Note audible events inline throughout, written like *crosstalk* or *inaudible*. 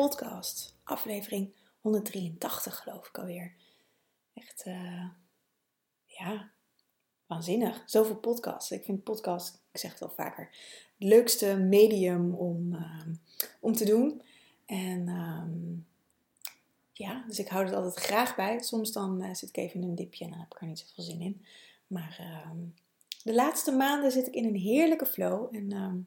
podcast. Aflevering 183 geloof ik alweer. Echt, uh, ja, waanzinnig. Zoveel podcasts. Ik vind podcast, ik zeg het wel vaker, het leukste medium om, uh, om te doen. En um, ja, dus ik hou het altijd graag bij. Soms dan uh, zit ik even in een dipje en dan heb ik er niet zoveel zin in. Maar um, de laatste maanden zit ik in een heerlijke flow. En um,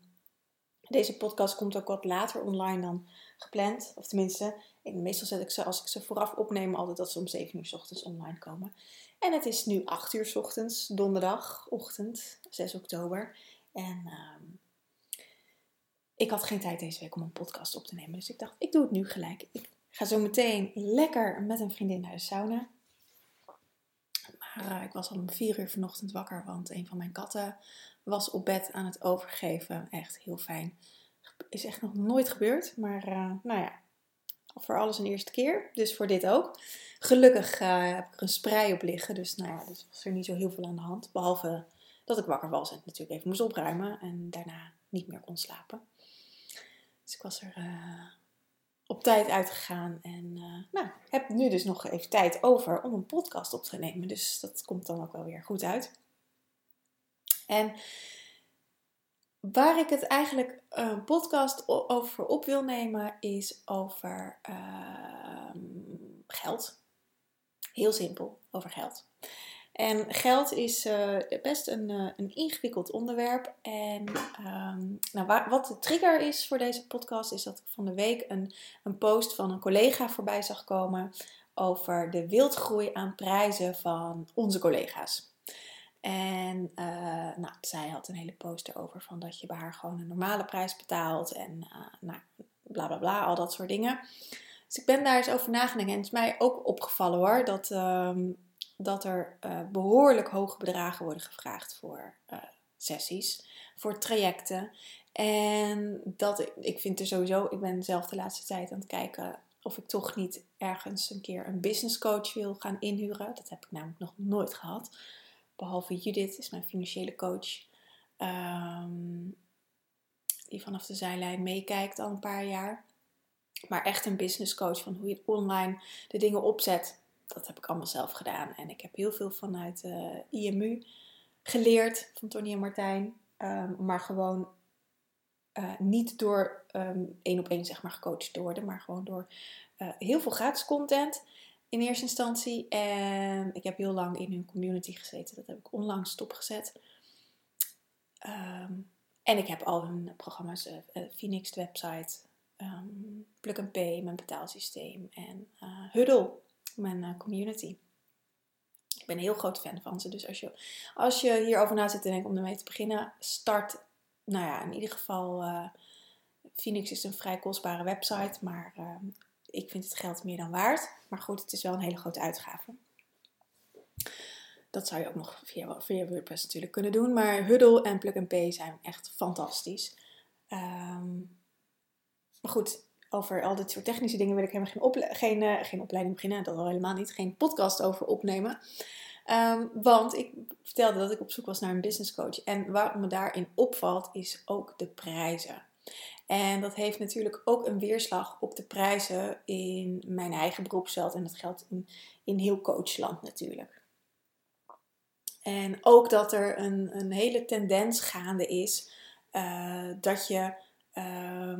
deze podcast komt ook wat later online dan gepland. Of tenminste, meestal zet ik ze als ik ze vooraf opneem altijd dat ze om 7 uur s ochtends online komen. En het is nu 8 uur s ochtends, donderdagochtend, 6 oktober. En uh, ik had geen tijd deze week om een podcast op te nemen. Dus ik dacht, ik doe het nu gelijk. Ik ga zo meteen lekker met een vriendin naar de sauna. Maar uh, ik was al om 4 uur vanochtend wakker, want een van mijn katten was op bed aan het overgeven. Echt heel fijn. Is echt nog nooit gebeurd. Maar uh, nou ja, voor alles een eerste keer. Dus voor dit ook. Gelukkig uh, heb ik er een sprei op liggen. Dus nou ja, dus was er niet zo heel veel aan de hand. Behalve dat ik wakker was en natuurlijk even moest opruimen. En daarna niet meer kon slapen. Dus ik was er uh, op tijd uitgegaan. En nou, heb nu dus nog even tijd over om een podcast op te nemen. Dus dat komt dan ook wel weer goed uit. En waar ik het eigenlijk een podcast over op wil nemen is over uh, geld. Heel simpel, over geld. En geld is uh, best een, uh, een ingewikkeld onderwerp. En um, nou, wat de trigger is voor deze podcast, is dat ik van de week een, een post van een collega voorbij zag komen over de wildgroei aan prijzen van onze collega's. En uh, nou, zij had een hele poster over van dat je bij haar gewoon een normale prijs betaalt. En uh, nou, bla bla bla, al dat soort dingen. Dus ik ben daar eens over nagedacht. En het is mij ook opgevallen hoor, dat, um, dat er uh, behoorlijk hoge bedragen worden gevraagd voor sessies, voor trajecten. En dat ik vind er sowieso, ik ben zelf de laatste tijd aan het kijken of ik toch niet ergens een keer een business coach wil gaan inhuren. Dat heb ik namelijk nog nooit gehad. Behalve Judith is mijn financiële coach. Um, die vanaf de zijlijn meekijkt al een paar jaar. Maar echt een business coach van hoe je online de dingen opzet. Dat heb ik allemaal zelf gedaan. En ik heb heel veel vanuit uh, IMU geleerd van Tony en Martijn. Um, maar gewoon uh, niet door um, één op één zeg maar gecoacht te worden. Maar gewoon door uh, heel veel gratis content in eerste instantie. En ik heb heel lang in hun community gezeten. Dat heb ik onlangs stopgezet. Um, en ik heb al hun programma's, uh, Phoenix de website, um, Plug Pay, mijn betaalsysteem en uh, Huddle, mijn community. Ik ben een heel groot fan van ze. Dus als je, als je hierover na zit te denken om ermee te beginnen, start, nou ja, in ieder geval, Phoenix is een vrij kostbare website, maar ehm, ik vind het geld meer dan waard. Maar goed, het is wel een hele grote uitgave. Dat zou je ook nog via, via WordPress natuurlijk kunnen doen. Maar Huddle en Plug and Pay zijn echt fantastisch. Um, maar goed, over al dit soort technische dingen wil ik helemaal geen, geen, uh, geen opleiding beginnen. Dat al helemaal niet. Geen podcast over opnemen. Um, want ik vertelde dat ik op zoek was naar een business coach. En wat me daarin opvalt is ook de prijzen. En dat heeft natuurlijk ook een weerslag op de prijzen in mijn eigen beroepsveld. En dat geldt in, in heel coachland natuurlijk. En ook dat er een, een hele tendens gaande is uh, dat je uh,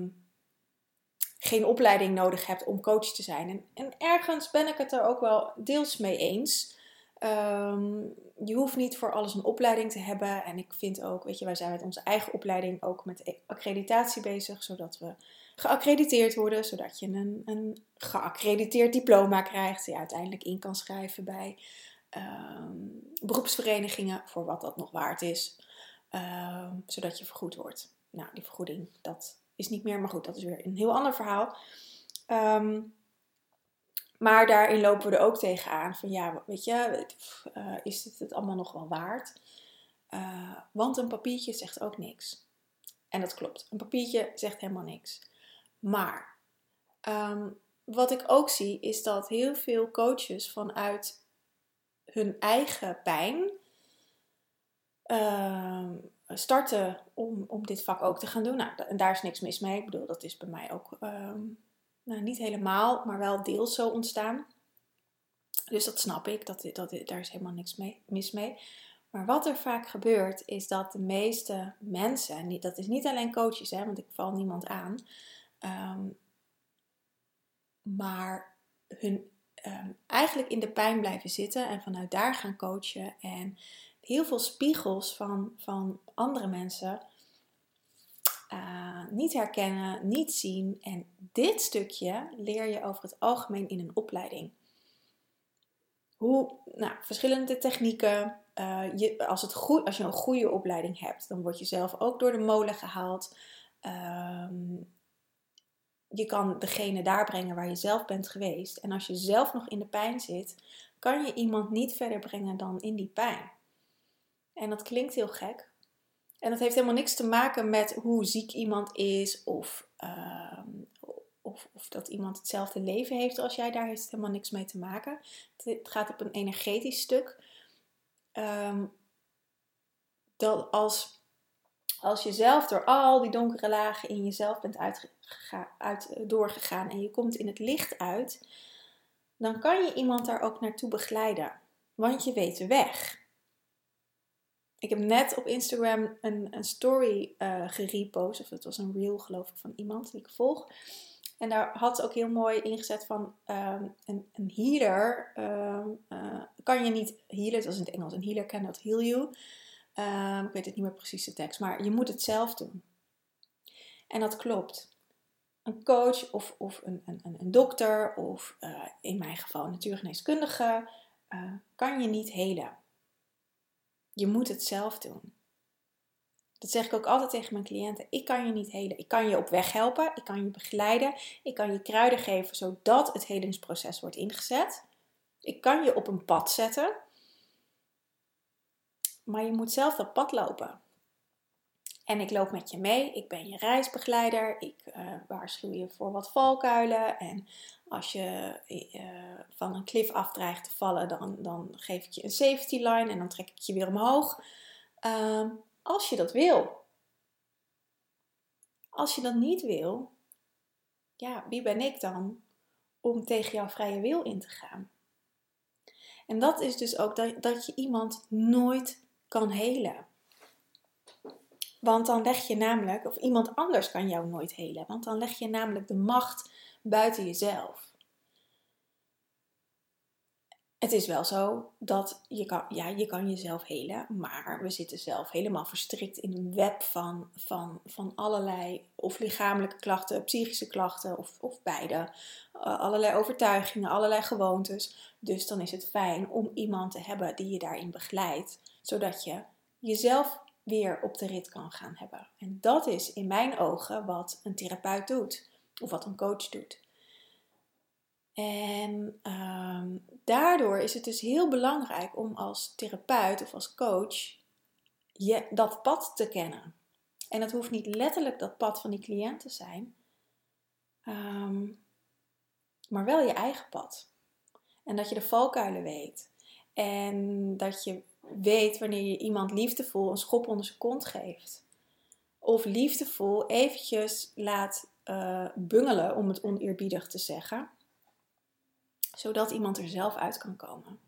geen opleiding nodig hebt om coach te zijn. En, en ergens ben ik het er ook wel deels mee eens. Ehm, je hoeft niet voor alles een opleiding te hebben. En ik vind ook, weet je, wij zijn met onze eigen opleiding ook met accreditatie bezig, zodat we geaccrediteerd worden, zodat je een, een geaccrediteerd diploma krijgt, die je uiteindelijk in kan schrijven bij ehm, beroepsverenigingen, voor wat dat nog waard is, ehm, zodat je vergoed wordt. Nou, die vergoeding, dat is niet meer, maar goed, dat is weer een heel ander verhaal. Ehm, maar daarin lopen we er ook tegenaan van ja, weet je, uh, is dit het allemaal nog wel waard? Uh, want een papiertje zegt ook niks. En dat klopt, een papiertje zegt helemaal niks. Maar ehm, wat ik ook zie is dat heel veel coaches vanuit hun eigen pijn ehm, starten om, om dit vak ook te gaan doen. Nou, en daar is niks mis mee. Ik bedoel, dat is bij mij ook ehm, nou, niet helemaal, maar wel deels zo ontstaan. Dus dat snap ik, dat, dat, daar is helemaal niks mee, mis mee. Maar wat er vaak gebeurt, is dat de meeste mensen, en dat is niet alleen coaches, hè, want ik val niemand aan, Ehm, maar hun ehm, eigenlijk in de pijn blijven zitten en vanuit daar gaan coachen. En heel veel spiegels van, van andere mensen uh, niet herkennen, niet zien. En dit stukje leer je over het algemeen in een opleiding. Hoe, nou, verschillende technieken. Uh, je, als, het goed, als je een goede opleiding hebt, dan word je zelf ook door de molen gehaald. Um, je kan degene daar brengen waar je zelf bent geweest. En als je zelf nog in de pijn zit, kan je iemand niet verder brengen dan in die pijn. En dat klinkt heel gek. En dat heeft helemaal niks te maken met hoe ziek iemand is of, ehm, of, of, dat iemand hetzelfde leven heeft als jij. Daar heeft het helemaal niks mee te maken. Het gaat op een energetisch stuk. Um, dat als als je zelf door al die donkere lagen in jezelf bent uit, eh, doorgegaan en je komt in het licht uit, dan kan je iemand daar ook naartoe begeleiden. Want je weet de weg. Ik heb net op Instagram een, een story uh, gerepost, of het was een reel geloof ik van iemand die ik volg. En daar had ze ook heel mooi ingezet van ehm, een, een, healer ehm, eh, kan je niet healen, dat was in het Engels, een healer cannot heal you. Um, ik weet het niet meer precies de tekst, maar je moet het zelf doen. En dat klopt. Een coach of, of een, een, een dokter of uh, in mijn geval een natuurgeneeskundige kan je niet helen. Je moet het zelf doen. Dat zeg ik ook altijd tegen mijn cliënten. Ik kan je niet helen. Ik kan je op weg helpen. Ik kan je begeleiden. Ik kan je kruiden geven zodat het helingsproces wordt ingezet. Ik kan je op een pad zetten. Maar je moet zelf dat pad lopen. En ik loop met je mee. Ik ben je reisbegeleider. Ik uh, waarschuw je voor wat valkuilen. En als je uh, van een klif afdreigt te vallen, dan, dan geef ik je een safety line en dan trek ik je weer omhoog. Uh, als je dat wil. Als je dat niet wil, ja, wie ben ik dan om tegen jouw vrije wil in te gaan? En dat is dus ook dat, dat je iemand nooit kan helen. Want dan leg je namelijk, of iemand anders kan jou nooit helen, want dan leg je namelijk de macht buiten jezelf. Het is wel zo dat je kan, ja, je kan jezelf helen, maar we zitten zelf helemaal verstrikt in een web van, van, van allerlei, of lichamelijke klachten, psychische klachten, of, of beide. Uh, allerlei overtuigingen, allerlei gewoontes. Dus dan is het fijn om iemand te hebben die je daarin begeleidt zodat je jezelf weer op de rit kan gaan hebben. En dat is in mijn ogen wat een therapeut doet, of wat een coach doet. En ehm, daardoor is het dus heel belangrijk om als therapeut of als coach je, dat pad te kennen. En dat hoeft niet letterlijk dat pad van die cliënt te zijn, ehm, maar wel je eigen pad. En dat je de valkuilen weet. En dat je weet wanneer je iemand liefdevol een schop onder zijn kont geeft. Of liefdevol eventjes laat uh, bungelen, om het oneerbiedig te zeggen. Zodat iemand er zelf uit kan komen.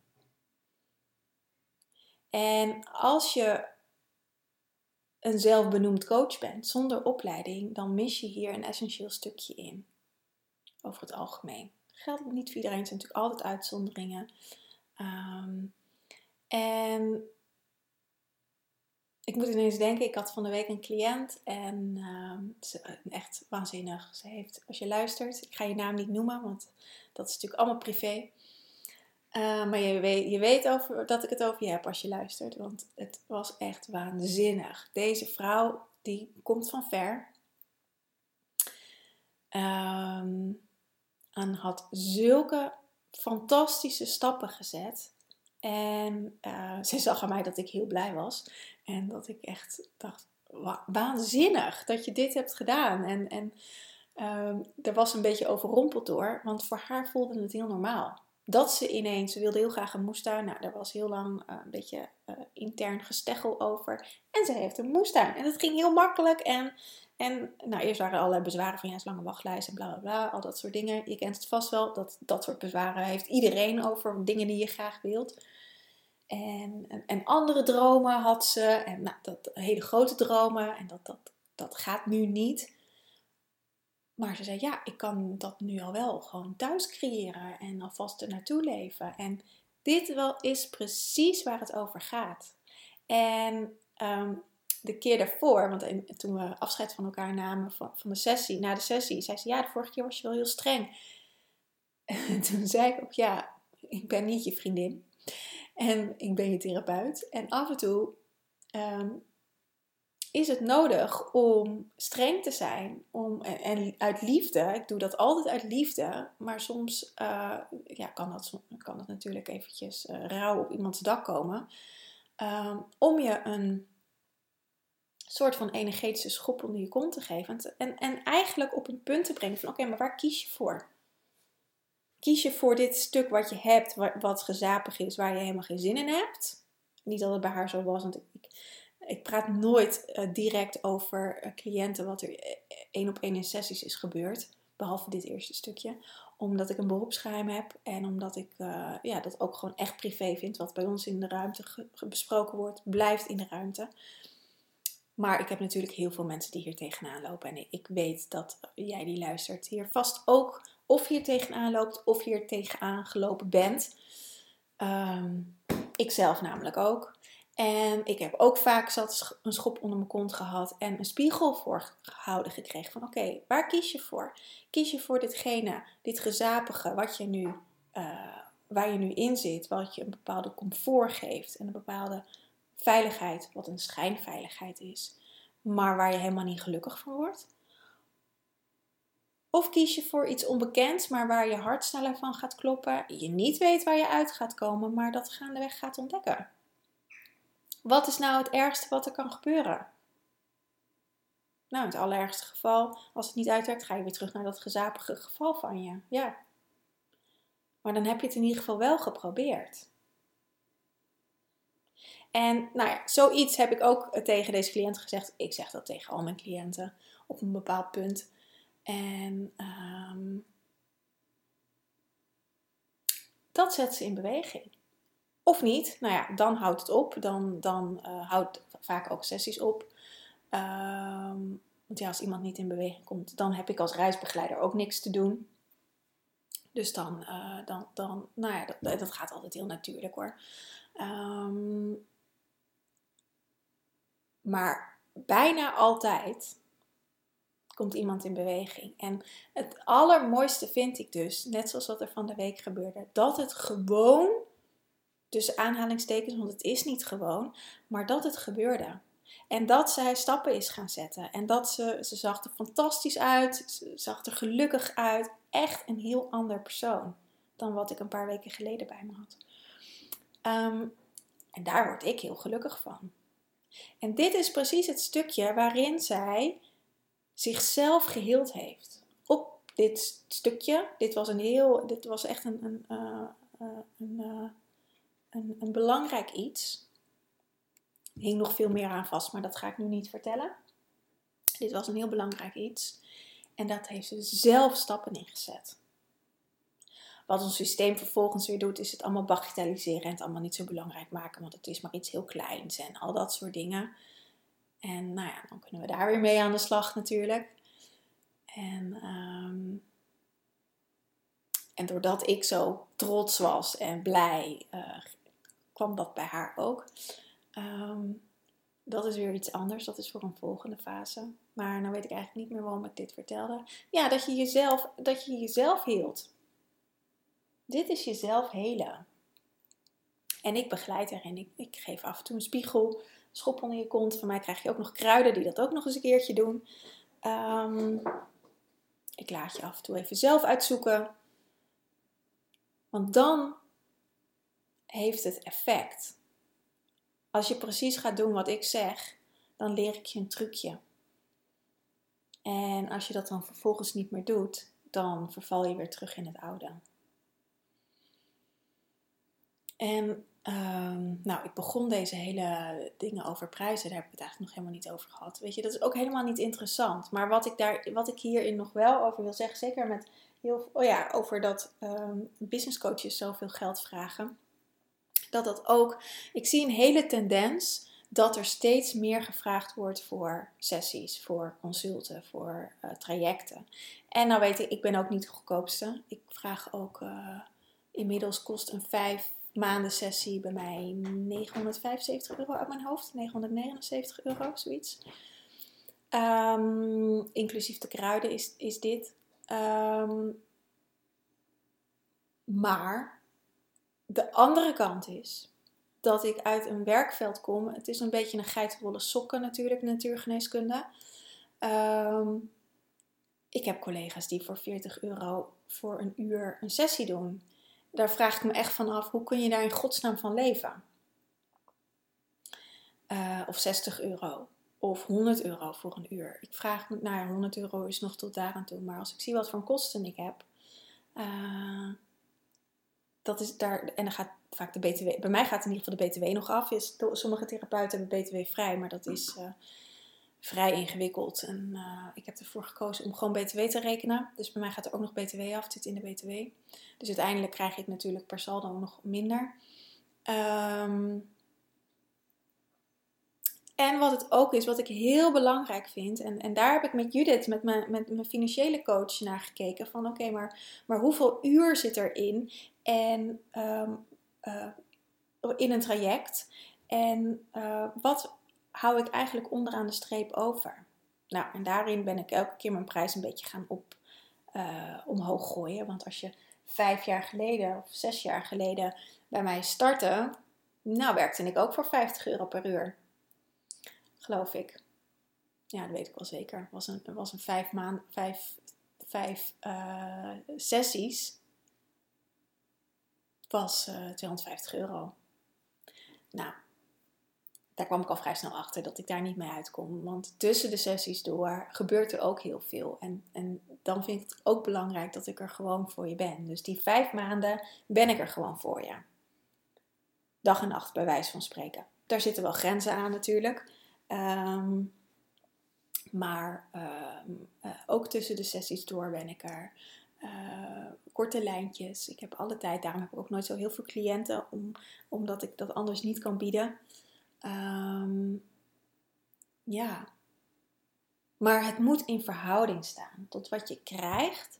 En als je een zelfbenoemd coach bent zonder opleiding, dan mis je hier een essentieel stukje in. over het algemeen. Geldt niet voor iedereen, er zijn natuurlijk altijd uitzonderingen. Ehm, en ik moet ineens denken, ik had van de week een cliënt en uh, ze, echt waanzinnig. Ze heeft, als je luistert, ik ga je naam niet noemen, want dat is natuurlijk allemaal privé. Uh, maar je weet, je weet over, dat ik het over je heb als je luistert, want het was echt waanzinnig. Deze vrouw, die komt van ver. Um, en had zulke fantastische stappen gezet. En uh, ze zag aan mij dat ik heel blij was. En dat ik echt dacht, waanzinnig dat je dit hebt gedaan. En, en er was een beetje overrompeld door, want voor haar voelde het heel normaal. Dat ze ineens, ze wilde heel graag een moestuin. Nou, daar was heel lang uh, een beetje uh, intern gesteggel over. En ze heeft een moestuin. En dat ging heel makkelijk. En, en nou, eerst waren er allerlei bezwaren van ja, lange wachtlijst en bla bla bla. Al dat soort dingen. Je kent het vast wel. Dat, dat soort bezwaren heeft iedereen over dingen die je graag wilt. En, en, en, andere dromen had ze. En nou, dat, hele grote dromen. En dat, dat, dat gaat nu niet. Maar ze zei, ja, ik kan dat nu al wel gewoon thuis creëren. En alvast er naartoe leven. En dit wel is precies waar het over gaat. En um, de keer daarvoor, want toen we afscheid van elkaar namen van, van de sessie, na de sessie, zei ze, ja, de vorige keer was je wel heel streng. En *laughs* toen zei ik ook, ja, ik ben niet je vriendin. En ik ben je therapeut. En af en toe um, is het nodig om streng te zijn. Om, en, uit liefde, ik doe dat altijd uit liefde. Maar soms uh, ja, kan, dat, kan dat natuurlijk eventjes uh, rauw op iemands dak komen. Um, om je een soort van energetische schop onder je kont te geven. En, en eigenlijk op een punt te brengen van oké, maar waar kies je voor? Kies je voor dit stuk wat je hebt, wat gezapig is, waar je helemaal geen zin in hebt? Niet dat het bij haar zo was, want ik, ik praat nooit uh, direct over uh, cliënten wat er eh, één op één in sessies is gebeurd. Behalve dit eerste stukje. Omdat ik een beroepsgeheim heb en omdat ik ja, dat ook gewoon echt privé vind. Wat bij ons in de ruimte besproken wordt, blijft in de ruimte. Maar ik heb natuurlijk heel veel mensen die hier tegenaan lopen. En ik weet dat jij die luistert hier vast ook of hier tegenaan loopt of hier tegenaan gelopen bent. Um, ik zelf namelijk ook. En ik heb ook vaak zat een schop onder mijn kont gehad en een spiegel voorgehouden gekregen. Van oké, waar kies je voor? Kies je voor ditgene, dit gezapige, wat je nu, uh, waar je nu in zit, wat je een bepaalde comfort geeft en een bepaalde veiligheid, wat een schijnveiligheid is, maar waar je helemaal niet gelukkig van wordt? Of kies je voor iets onbekends, maar waar je hart sneller van gaat kloppen, je niet weet waar je uit gaat komen, maar dat gaandeweg gaat ontdekken? Wat is nou het ergste wat er kan gebeuren? Nou, in het allerergste geval, als het niet uitwerkt, ga je weer terug naar dat gezapige geval van je. Ja. Maar dan heb je het in ieder geval wel geprobeerd. En nou ja, zoiets heb ik ook tegen deze cliënt gezegd. Ik zeg dat tegen al mijn cliënten op een bepaald punt. En um, dat zet ze in beweging. Of niet, nou ja, dan houdt het op. Dan, dan uh, houdt vaak ook sessies op. Um, want ja, als iemand niet in beweging komt, dan heb ik als reisbegeleider ook niks te doen. Dus dan, uh, dan, dan nou ja, dat, dat, gaat altijd heel natuurlijk hoor. Um, maar bijna altijd komt iemand in beweging. En het allermooiste vind ik dus, net zoals wat er van de week gebeurde, dat het gewoon tussen aanhalingstekens, want het is niet gewoon, maar dat het gebeurde. En dat zij stappen is gaan zetten. En dat ze, ze zag er fantastisch uit, ze zag er gelukkig uit. Echt een heel ander persoon dan wat ik een paar weken geleden bij me had. Um, en daar word ik heel gelukkig van. En dit is precies het stukje waarin zij zichzelf geheeld heeft. Op dit stukje, dit was een heel, dit was echt een, een, uh, een, uh, een, een belangrijk iets. Hing nog veel meer aan vast, maar dat ga ik nu niet vertellen. Dit was een heel belangrijk iets. En dat heeft ze zelf stappen ingezet. Wat ons systeem vervolgens weer doet, is het allemaal bagatelliseren en het allemaal niet zo belangrijk maken, want het is maar iets heel kleins en al dat soort dingen. En nou ja, dan kunnen we daar weer mee aan de slag natuurlijk. En um, en doordat ik zo trots was en blij, uh, kwam dat bij haar ook. Ehm, dat is weer iets anders. Dat is voor een volgende fase. Maar nou weet ik eigenlijk niet meer waarom ik dit vertelde. Ja, dat je jezelf, dat je jezelf hield. Dit is jezelf helen. En ik begeleid erin. Ik, ik geef af en toe een spiegel, schop onder je kont. Van mij krijg je ook nog kruiden die dat ook nog eens een keertje doen. Um, ik laat je af en toe even zelf uitzoeken. Want dan heeft het effect. Als je precies gaat doen wat ik zeg, dan leer ik je een trucje. En als je dat dan vervolgens niet meer doet, dan verval je weer terug in het oude. En Ehm, nou, ik begon deze hele dingen over prijzen, daar heb ik het eigenlijk nog helemaal niet over gehad. Weet je, dat is ook helemaal niet interessant. Maar wat ik, daar, wat ik hierin nog wel over wil zeggen, zeker met heel oh ja, over dat um, business coaches zoveel geld vragen. Dat dat ook, ik zie een hele tendens dat er steeds meer gevraagd wordt voor sessies, voor consulten, voor uh, trajecten. En nou weet ik, ik ben ook niet de goedkoopste. Ik vraag ook, uh, inmiddels kost een 5 maanden sessie bij mij 975 euro uit mijn hoofd. 979 euro, zoiets. Um, inclusief de kruiden is, is dit. Um, maar de andere kant is dat ik uit een werkveld kom. Het is een beetje een geitenwolle sokken natuurlijk, natuurgeneeskunde. Um, ik heb collega's die voor 40 euro voor een uur een sessie doen daar vraag ik me echt van af, hoe kun je daar in godsnaam van leven? Uh, of 60 euro. Of 100 euro voor een uur. Ik vraag me, nou ja, 100 euro is nog tot daar aan toe. Maar als ik zie wat voor kosten ik heb. Uh, dat is daar, en dan gaat vaak de BTW. Bij mij gaat in ieder geval de BTW nog af. Is, sommige therapeuten hebben BTW vrij. Maar dat is. Uh, vrij ingewikkeld. En uh, ik heb ervoor gekozen om gewoon BTW te rekenen. Dus bij mij gaat er ook nog BTW af. Zit in de BTW. Dus uiteindelijk krijg ik natuurlijk per saldo nog minder. Um, en wat het ook is, wat ik heel belangrijk vind, en, en daar heb ik met Judith, met mijn, met mijn financiële coach, naar gekeken. Van oké, maar, maar hoeveel uur zit erin en, um, uh, in een traject? En uh, wat hou ik eigenlijk onderaan de streep over? Nou, en daarin ben ik elke keer mijn prijs een beetje gaan op, uh, omhoog gooien. Want als je vijf jaar geleden of zes jaar geleden bij mij startte, nou werkte ik ook voor 50 euro per uur. Geloof ik. Ja, dat weet ik wel zeker. Het was een, was een vijf, maand, vijf, vijf sessies. Was uh, eh, 250 euro. Nou, daar kwam ik al vrij snel achter dat ik daar niet mee uitkom. Want tussen de sessies door gebeurt er ook heel veel. En, en dan vind ik het ook belangrijk dat ik er gewoon voor je ben. Dus die vijf maanden ben ik er gewoon voor je. Dag en nacht, bij wijze van spreken. Daar zitten wel grenzen aan natuurlijk. Ehm, maar ehm, eh, ook tussen de sessies door ben ik er. Uh, korte lijntjes. Ik heb alle tijd, daarom heb ik ook nooit zo heel veel cliënten, om, omdat ik dat anders niet kan bieden. Um, ja. Maar het moet in verhouding staan tot wat je krijgt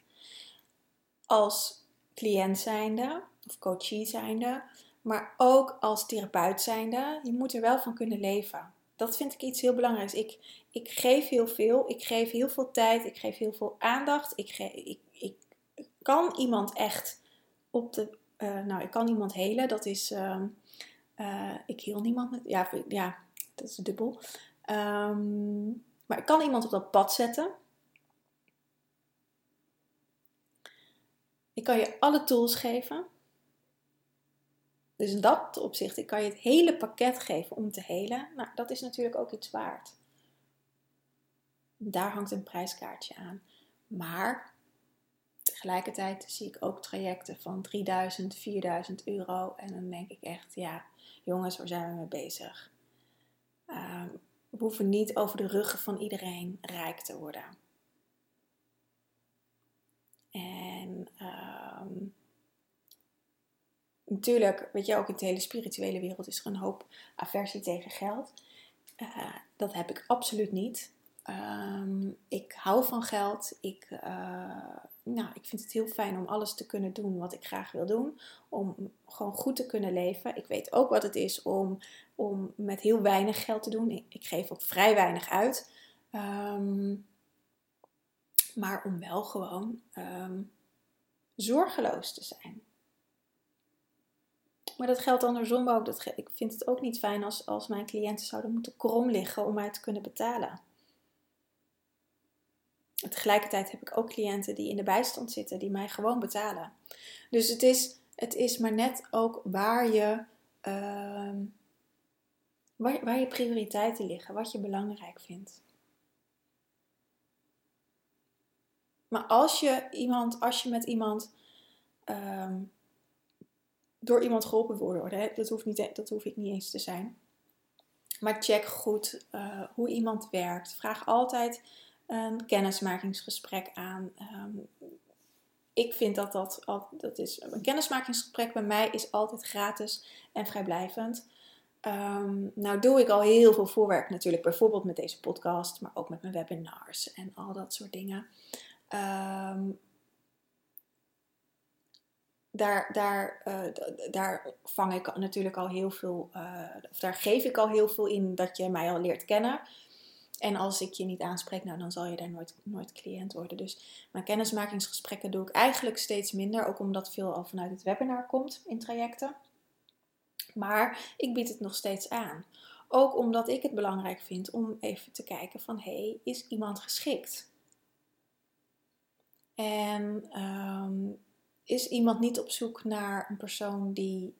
als cliënt zijnde of coachie zijnde, maar ook als therapeut zijnde. Je moet er wel van kunnen leven. Dat vind ik iets heel belangrijks. Ik, ik geef heel veel, ik geef heel veel tijd, ik geef heel veel aandacht. Ik, ik kan iemand echt op de. Uh, nou, ik kan iemand helen. Dat is. Uh, uh, ik heel niemand met. Ja, ja dat is dubbel. Um, maar ik kan iemand op dat pad zetten. Ik kan je alle tools geven. Dus in dat opzicht, ik kan je het hele pakket geven om te helen. Nou, dat is natuurlijk ook iets waard. Daar hangt een prijskaartje aan. Maar tegelijkertijd zie ik ook trajecten van 3000, 4000 euro. En dan denk ik echt, ja, jongens, waar zijn we mee bezig? Uh, we hoeven niet over de ruggen van iedereen rijk te worden. En uh, natuurlijk, weet je, ook in de hele spirituele wereld is er een hoop aversie tegen geld. Uh, dat heb ik absoluut niet. Ehm, ik hou van geld. Ik, uh, nou, ik vind het heel fijn om alles te kunnen doen wat ik graag wil doen. Om gewoon goed te kunnen leven. Ik weet ook wat het is om, om met heel weinig geld te doen. Ik, geef ook vrij weinig uit. Um, maar om wel gewoon um, zorgeloos te zijn. Maar dat geldt andersom ook. Dat, ik vind het ook niet fijn als, als mijn cliënten zouden moeten krom liggen om mij te kunnen betalen. Tegelijkertijd heb ik ook cliënten die in de bijstand zitten, die mij gewoon betalen. Dus het is, het is maar net ook waar je, uh, waar, waar je prioriteiten liggen, wat je belangrijk vindt. Maar als je iemand, als je met iemand ehm, door iemand geholpen wil worden, dat, hoeft niet, dat hoef ik niet eens te zijn. Maar check goed uh, hoe iemand werkt. Vraag altijd een kennismakingsgesprek aan. Um, ik vind dat dat, dat is. Een kennismakingsgesprek bij mij is altijd gratis en vrijblijvend. Um, nou doe ik al heel veel voorwerk natuurlijk, bijvoorbeeld met deze podcast, maar ook met mijn webinars en al dat soort dingen. Um, daar, daar, uh, daar vang ik natuurlijk al heel veel, uh, of daar geef ik al heel veel in dat je mij al leert kennen. En als ik je niet aanspreek, nou, dan zal je daar nooit, nooit cliënt worden. Dus mijn kennismakingsgesprekken doe ik eigenlijk steeds minder, ook omdat veel al vanuit het webinar komt in trajecten. Maar ik bied het nog steeds aan. Ook omdat ik het belangrijk vind om even te kijken van, hé, hey, is iemand geschikt? En ehm, is iemand niet op zoek naar een persoon die,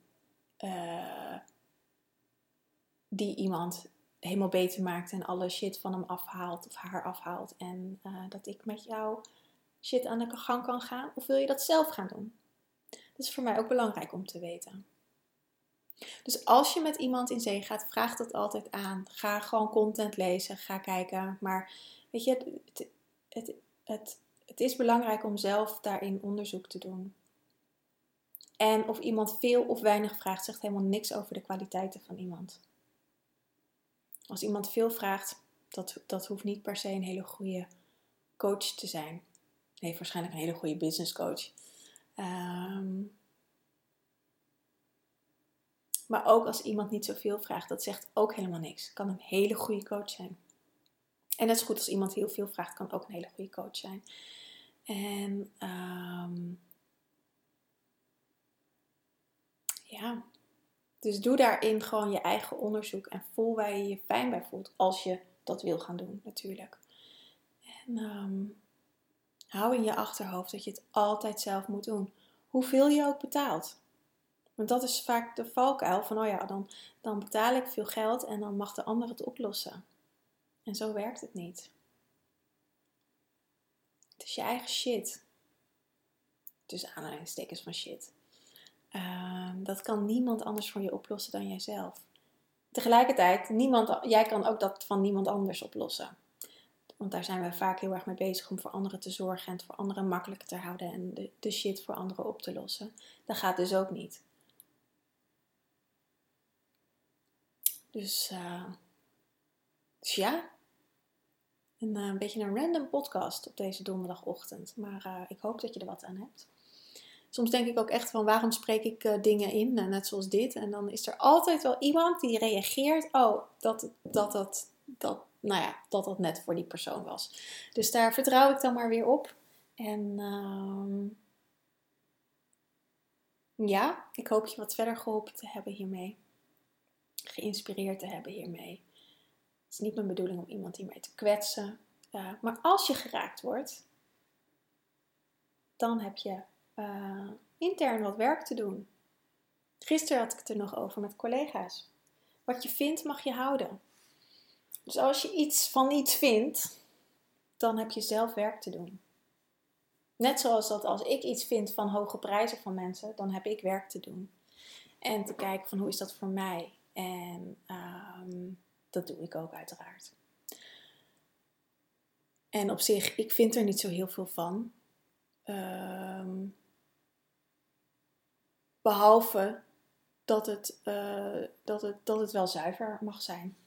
uh, die iemand helemaal beter maakt en alle shit van hem afhaalt of haar afhaalt en uh, dat ik met jou shit aan de gang kan gaan? Of wil je dat zelf gaan doen? Dat is voor mij ook belangrijk om te weten. Dus als je met iemand in zee gaat, vraag dat altijd aan. Ga gewoon content lezen, ga kijken. Maar weet je, het, het, het het is belangrijk om zelf daarin onderzoek te doen. En of iemand veel of weinig vraagt, zegt helemaal niks over de kwaliteiten van iemand. Als iemand veel vraagt, dat, dat hoeft niet per se een hele goede coach te zijn. Nee, waarschijnlijk een hele goede business coach. Ehm, maar ook als iemand niet zoveel vraagt, dat zegt ook helemaal niks. Kan een hele goede coach zijn. En net zo goed als iemand heel veel vraagt, kan ook een hele goede coach zijn. En um, ja, dus doe daarin gewoon je eigen onderzoek en voel waar je je fijn bij voelt als je dat wil gaan doen natuurlijk. En um, hou in je achterhoofd dat je het altijd zelf moet doen. Hoeveel je ook betaalt. Want dat is vaak de valkuil van, oh ja, dan, dan betaal ik veel geld en dan mag de ander het oplossen. En zo werkt het niet. Het is je eigen shit. Dus aanhalingstekens van shit. Ehm, dat kan niemand anders voor je oplossen dan jijzelf. Tegelijkertijd, niemand, jij kan ook dat van niemand anders oplossen. Want daar zijn we vaak heel erg mee bezig om voor anderen te zorgen en het voor anderen makkelijker te houden en de, de shit voor anderen op te lossen. Dat gaat dus ook niet. Dus, uh, dus ja, een, uh, een, beetje een random podcast op deze donderdagochtend. Maar uh, ik hoop dat je er wat aan hebt. Soms denk ik ook echt van waarom spreek ik uh, dingen in, net zoals dit. En dan is er altijd wel iemand die reageert. Oh, dat dat, dat, dat, nou ja, dat dat net voor die persoon was. Dus daar vertrouw ik dan maar weer op. En uh, ja, ik hoop je wat verder geholpen te hebben hiermee. Geïnspireerd te hebben hiermee. Het is niet mijn bedoeling om iemand hiermee te kwetsen. Uh, maar als je geraakt wordt, dan heb je uh, intern wat werk te doen. Gisteren had ik het er nog over met collega's. Wat je vindt, mag je houden. Dus als je iets van iets vindt, dan heb je zelf werk te doen. Net zoals dat als ik iets vind van hoge prijzen van mensen, dan heb ik werk te doen. En te kijken van hoe is dat voor mij. En um, dat doe ik ook uiteraard. En op zich, ik vind er niet zo heel veel van. Um, behalve dat het, uh, dat, het, dat het wel zuiver mag zijn.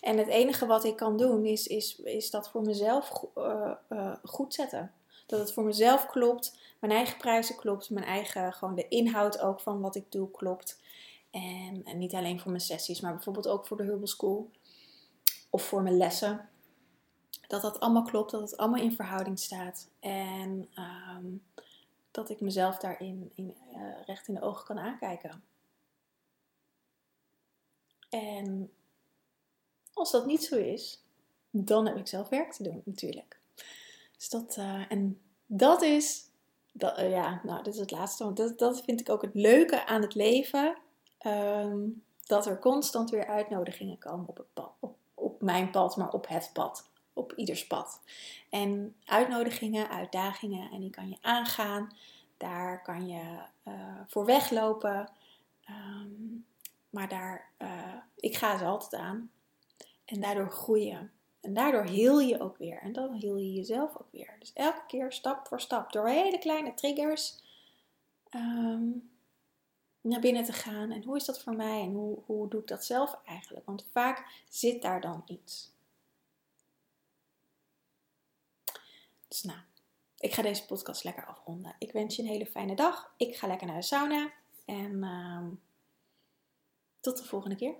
En het enige wat ik kan doen is, is, is dat voor mezelf uh, uh, goed zetten. Dat het voor mezelf klopt, mijn eigen prijzen klopt, mijn eigen, gewoon de inhoud ook van wat ik doe klopt. En, niet alleen voor mijn sessies, maar bijvoorbeeld ook voor de Herbal School of voor mijn lessen. Dat dat allemaal klopt, dat het allemaal in verhouding staat. En um, dat ik mezelf daarin in, uh, recht in de ogen kan aankijken. En als dat niet zo is, dan heb ik zelf werk te doen natuurlijk. Dus dat, uh, en dat is, dat, uh, ja, nou, dit is het laatste, want dat, dat vind ik ook het leuke aan het leven. Um, dat er constant weer uitnodigingen komen op, op mijn pad, maar op het pad op ieders pad. En uitnodigingen, uitdagingen, en die kan je aangaan. Daar kan je uh, voor weglopen. Um, maar daar, uh, ik ga ze altijd aan. En daardoor groeien. En daardoor heel je ook weer. En dan heel je jezelf ook weer. Dus elke keer stap voor stap, door hele kleine triggers um, naar binnen te gaan. En hoe is dat voor mij? En hoe, hoe doe ik dat zelf eigenlijk? Want vaak zit daar dan iets. Dus nou, ik ga deze podcast lekker afronden. Ik wens je een hele fijne dag. Ik ga lekker naar de sauna. En uh, tot de volgende keer.